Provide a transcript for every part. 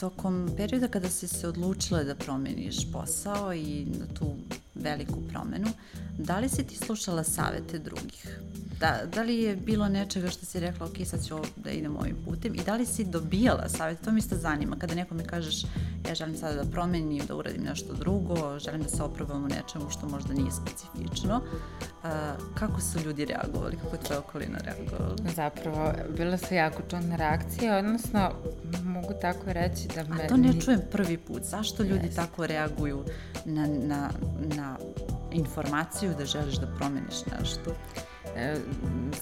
tokom perioda kada si se odlučila da promeniš posao i na tu veliku promenu, da li si ti slušala savete drugih? Da, da li je bilo nečega što si rekla, ok, sad ću da idem ovim putem i da li si dobijala savete? To mi isto zanima. Kada nekome kažeš, ja želim sada da promenim, da uradim nešto drugo, želim da se oprobam u nečemu što možda nije specifično, a, kako su ljudi reagovali? Kako je tvoja okolina reagovala? Zapravo, bila su jako čudne reakcije, odnosno, mogu tako reći da me... A to ne čujem prvi put. Zašto ljudi yes. tako reaguju na, na, na informaciju da želiš da promeniš nešto? E,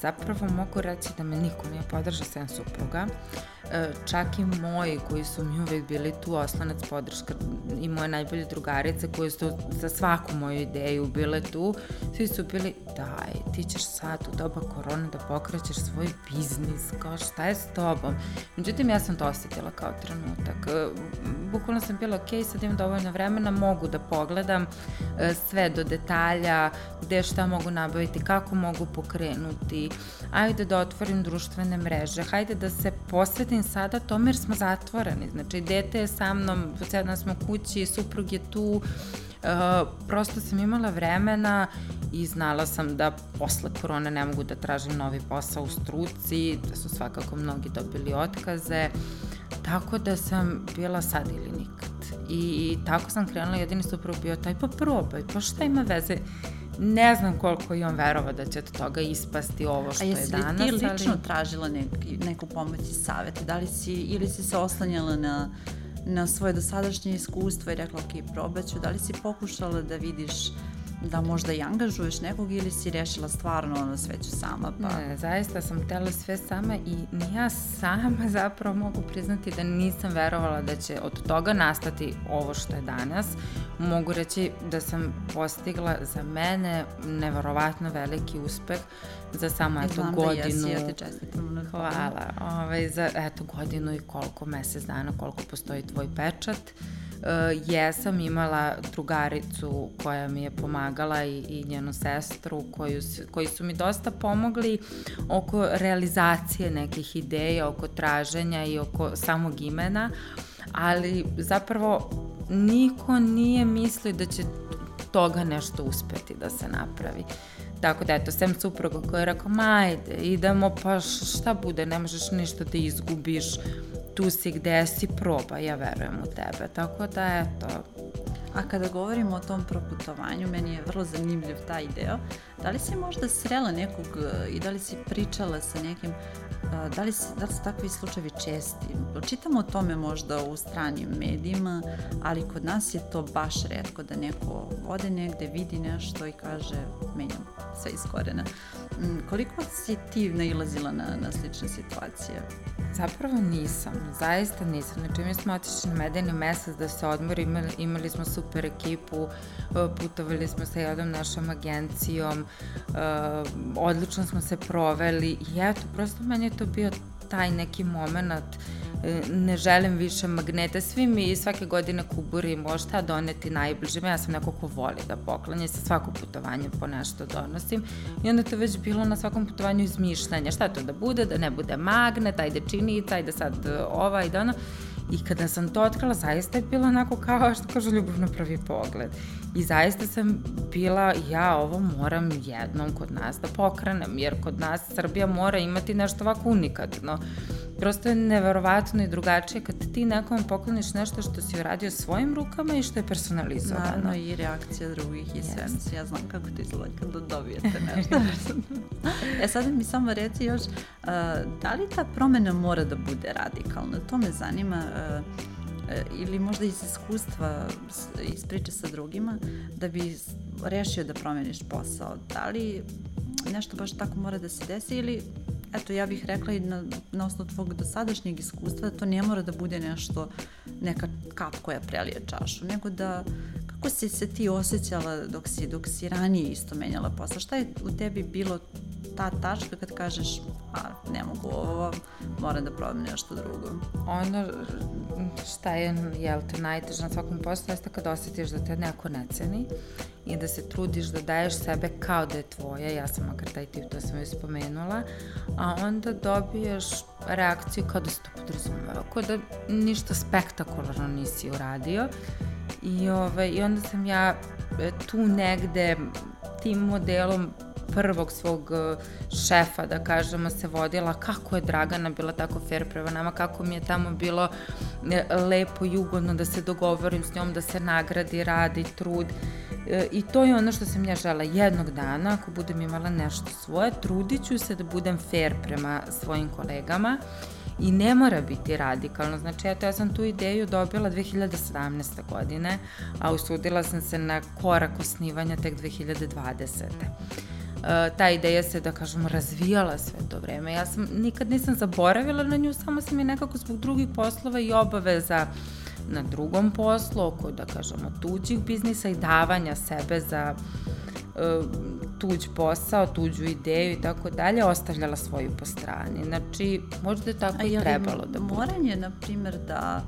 zapravo mogu reći da me niko nije podržao sem supruga. E, čak i moji koji su mi uvek bili tu oslonac podrška i moje najbolje drugarice koje su za svaku moju ideju bile tu, svi su bili daj, ti ćeš sad u doba korona da pokrećeš svoj biznis, kao šta je s tobom? Međutim, ja sam to osetila kao trenutak. E, bukvalno sam bila ok, sad imam dovoljno vremena, mogu da pogledam sve do detalja, gde šta mogu nabaviti, kako mogu pokrenuti, ajde da otvorim društvene mreže, hajde da se posvetim sada tome jer smo zatvoreni, znači dete je sa mnom, cijel smo kući, suprug je tu, Uh, prosto sam imala vremena i znala sam da posle korone ne mogu da tražim novi posao u struci, da su svakako mnogi dobili otkaze, tako da sam bila sad ili nikad. I, i tako sam krenula, jedini suprug bio taj pa probaj, pa šta ima veze? Ne znam koliko i on verova da će od toga ispasti ovo što je danas. A jesi li ti lično ali... tražila neki, neku pomoć i savete? Da li si, ili si se oslanjala na, na svoje dosadašnje iskustvo i rekla, ok, probaću? Da li si pokušala da vidiš da možda i angažuješ nekog ili si rešila stvarno ono sve ću sama? Pa... Ne, zaista sam htela sve sama i ja sama zapravo mogu priznati da nisam verovala da će od toga nastati ovo što je danas. Mogu reći da sam postigla za mene neverovatno veliki uspeh za samo eto Znam godinu. Da jesi, ja ti čestitam na Hvala. Ovaj, za eto godinu i koliko mesec dana, koliko postoji tvoj pečat. Uh, jesam imala drugaricu koja mi je pomagala i, i njenu sestru koju, koji su mi dosta pomogli oko realizacije nekih ideja, oko traženja i oko samog imena, ali zapravo niko nije mislio da će toga nešto uspeti da se napravi. Tako da, eto, sem supruga koja je rekao, majde, idemo, pa šta bude, ne možeš ništa da izgubiš, tu si gde si, proba, ja verujem u tebe. Tako da, eto, A kada govorimo o tom proputovanju, meni je vrlo zanimljiv taj deo. Da li si možda srela nekog e, i da li si pričala sa nekim, e, da li, da li su takvi slučajevi česti? Čitamo o tome možda u stranim medijima, ali kod nas je to baš redko da neko ode negde, vidi nešto i kaže menjam sve iz korena. Mm, koliko si ti nailazila na, na slične situacije? Zapravo nisam, zaista nisam. Znači mi smo otišli na medeni mesec da se odmori, imali, imali smo super ekipu, e, putovali smo sa jednom našom agencijom, uh, odlično smo se proveli i eto, prosto meni je to bio taj neki moment E, ne želim više magnete, svi mi svake godine kuburimo šta doneti najbližim, ja sam neko ko voli da poklanje, sa svako putovanje po nešto donosim. I onda to već bilo na svakom putovanju izmišljanja, šta to da bude, da ne bude magnet, ajde činica, ajde sad ova, i da ono, I kada sam to otkrila, zaista je bilo onako kao što kaže ljubav na prvi pogled. I zaista sam bila, ja ovo moram jednom kod nas da pokrenem, jer kod nas Srbija mora imati nešto ovako unikatno prosto je neverovatno i drugačije kad ti nekom pokloniš nešto što si uradio svojim rukama i što je personalizovano. Naravno i reakcija drugih i yes. sve. Ja znam kako to izgleda kad dobijete nešto. e sad mi samo reci još, da li ta promena mora da bude radikalna? To me zanima. Ili možda iz iskustva, iz priče sa drugima, da bi rešio da promeniš posao. Da li nešto baš tako mora da se desi ili eto ja bih rekla i na, na osnovu tvog dosadašnjeg iskustva da to ne mora da bude nešto, neka kap koja prelije čašu, nego da kako si se ti osjećala dok si, dok si ranije isto menjala posao? Šta je u tebi bilo ta tačka kad kažeš a ne mogu ovo, moram da probam nešto drugo. Ono šta je, jel te, najteže na svakom poslu jeste kad osjetiš da te neko ne ceni i da se trudiš da daješ sebe kao da je tvoja, ja sam makar taj tip, to sam već spomenula, a onda dobiješ reakciju kao da se to podrazumeva, kao da ništa spektakularno nisi uradio i, ovaj, i onda sam ja tu negde tim modelom prvog svog e, šefa, da kažemo, se vodila, kako je Dragana bila tako fair prema nama, kako mi je tamo bilo e, lepo i ugodno da se dogovorim s njom, da se nagradi, radi, trud. E, I to je ono što sam ja žela jednog dana, ako budem imala nešto svoje, trudit ću se da budem fair prema svojim kolegama i ne mora biti radikalno. Znači, eto, ja sam tu ideju dobila 2017. godine, a usudila sam se na korak osnivanja tek 2020. Uh, ta ideja se, da kažemo, razvijala sve to vreme. Ja sam, nikad nisam zaboravila na nju, samo sam je nekako zbog drugih poslova i obaveza na drugom poslu, oko, da kažemo, tuđih biznisa i davanja sebe za uh, tuđ posao, tuđu ideju i tako dalje, ostavljala svoju po strani. Znači, možda je tako A i trebalo da bude. Moranje, na primer, da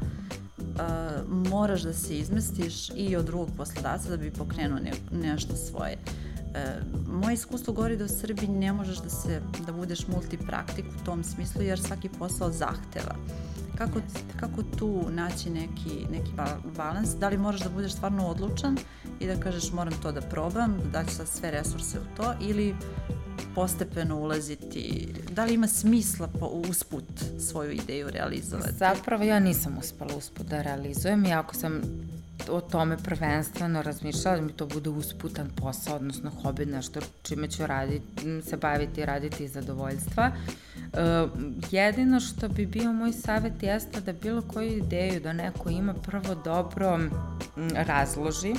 uh, moraš da se izmestiš i od drugog poslodavca da bi pokrenuo ne, nešto svoje. E, moje iskustvo govori da u Srbiji ne možeš da, se, da budeš multipraktik u tom smislu jer svaki posao zahteva. Kako, kako tu naći neki, neki balans? Da li moraš da budeš stvarno odlučan i da kažeš moram to da probam, da daću sad sve resurse u to ili postepeno ulaziti, da li ima smisla po, usput svoju ideju realizovati? Zapravo ja nisam uspela usput da realizujem i ako sam o tome prvenstveno razmišljala da mi to bude usputan posao, odnosno hobi, nešto čime ću raditi, se baviti i raditi iz zadovoljstva. Uh, jedino što bi bio moj savjet jeste da bilo koju ideju da neko ima prvo dobro razloži,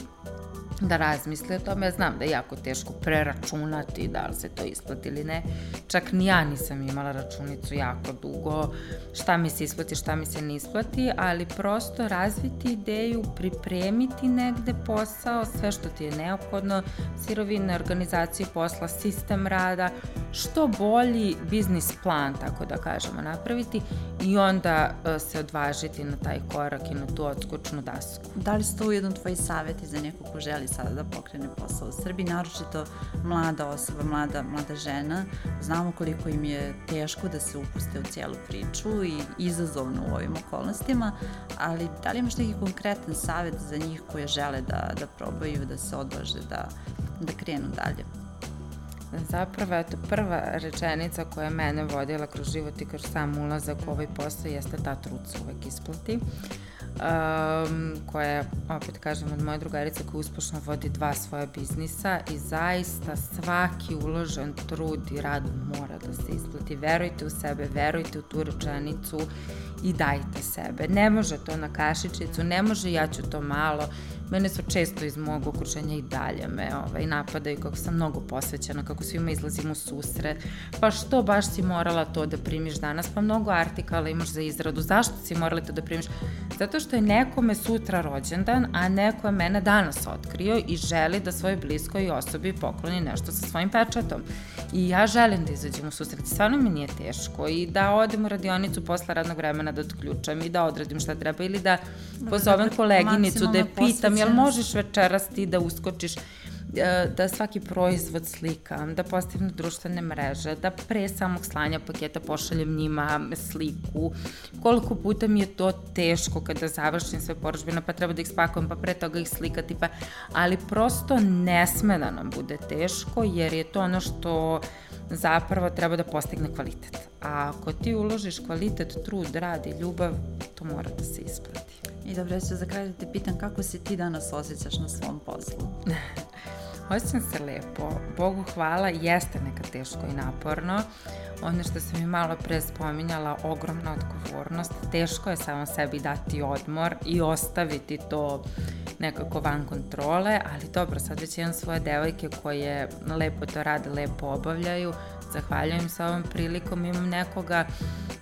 da razmisli o tome. Ja znam da je jako teško preračunati da li se to isplati ili ne. Čak ni ja nisam imala računicu jako dugo šta mi se isplati, šta mi se ne isplati, ali prosto razviti ideju, pripremiti negde posao, sve što ti je neophodno, sirovine, organizaciju posla, sistem rada, što bolji biznis plan, tako da kažemo, napraviti i onda uh, se odvažiti na taj korak i na tu odskočnu dasku. Da li su to ujedno tvoji saveti za nekog ko želi sada da pokrene posao u Srbiji, naročito mlada osoba, mlada, mlada žena. Znamo koliko im je teško da se upuste u cijelu priču i izazovno u ovim okolnostima, ali da li imaš neki konkretan savet za njih koje žele da, da probaju, da se odvaže, da, da krenu dalje? Zapravo, eto, prva rečenica koja je mene vodila kroz život i kroz sam ulazak u ovaj posao jeste ta trud se uvek isplati. Uh, um, koja je, opet kažem, od moje drugarice koja uspešno vodi dva svoja biznisa i zaista svaki uložen trud i rad mora da se isplati. Verujte u sebe, verujte u tu rečenicu i dajte sebe. Ne može to na kašičicu, ne može ja ću to malo, Mene su često iz mog okruženja i dalje me ovaj, napadaju kako sam mnogo posvećena, kako svima izlazim u susret. Pa što baš si morala to da primiš danas? Pa mnogo artikala imaš za izradu. Zašto si morala to da primiš? Zato što je nekome sutra rođendan, a neko je mene danas otkrio i želi da svojoj bliskoj osobi pokloni nešto sa svojim pečatom. I ja želim da izađem u susret. Stvarno mi nije teško i da odem u radionicu posle radnog vremena da odključam i da odradim šta treba ili da pozovem koleginicu da je pitam jel možeš večeras ti da uskočiš e, da svaki proizvod slikam, da postavim na društvene mreže, da pre samog slanja paketa pošaljem njima sliku. Koliko puta mi je to teško kada završim sve poručbine, pa treba da ih spakujem, pa pre toga ih slikati, pa... ali prosto ne sme da nam bude teško, jer je to ono što zapravo treba da postigne kvalitet. A ako ti uložiš kvalitet, trud, rad i ljubav, to mora da se isplati. I dobro, ja ću za kraj da te pitam kako se ti danas osjećaš na svom poslu? Osjećam se lepo. Bogu hvala, jeste neka teško i naporno. Ono što sam i malo pre spominjala, ogromna odgovornost. Teško je samo sebi dati odmor i ostaviti to nekako van kontrole, ali dobro, sad već imam svoje devojke koje lepo to rade, lepo obavljaju. Zahvaljujem se ovom prilikom, imam nekoga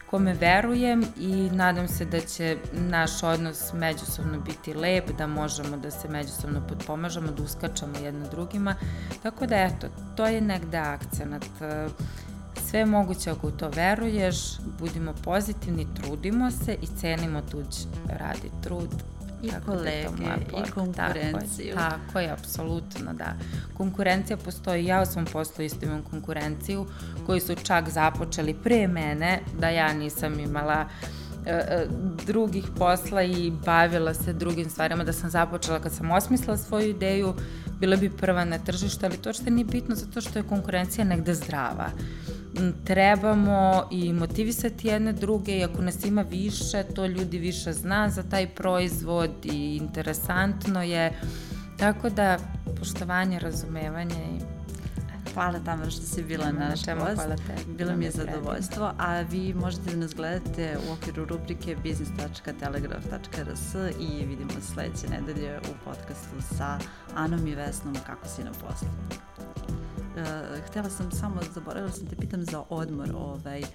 kome verujem i nadam se da će naš odnos međusobno biti lep, da možemo da se međusobno podpomažemo, da uskačamo jedno drugima. Tako da eto, to je negde akcenat sve je moguće ako u to veruješ, budimo pozitivni, trudimo se i cenimo tuđ radi trud. I tako kolege, da i konkurenciju. Tako je, tako je, apsolutno, da. Konkurencija postoji, ja u svom poslu isto imam konkurenciju, koji su čak započeli pre mene, da ja nisam imala e, e, drugih posla i bavila se drugim stvarima, da sam započela kad sam osmislila svoju ideju, bila bi prva na tržištu, ali to što nije bitno zato što je konkurencija negde zdrava. Trebamo i motivisati jedne druge i ako nas ima više, to ljudi više zna za taj proizvod i interesantno je. Tako da, poštovanje, razumevanje i Hvala Tamara što si bila na naš gost. Hvala. Bilo mi je zadovoljstvo, a vi možete da nas gledate u okviru rubrike business.telegraf.rs i vidimo se sledeće nedelje u podcastu sa Anom i Vesnom Kako si na poslu. Uh, htela sam samo, zaboravila sam te pitam za odmor, ovaj, uh,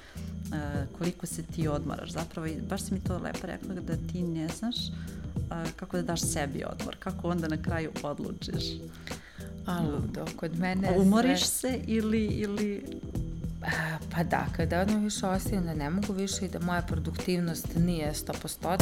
koliko se ti odmaraš zapravo i baš si mi to lepo rekla da ti ne znaš uh, kako da daš sebi odmor, kako onda na kraju odlučiš. A ludo, kod mene Umoriš sve... se ili, ili... Pa da, kada odmah više ostavim da ne mogu više i da moja produktivnost nije 100%.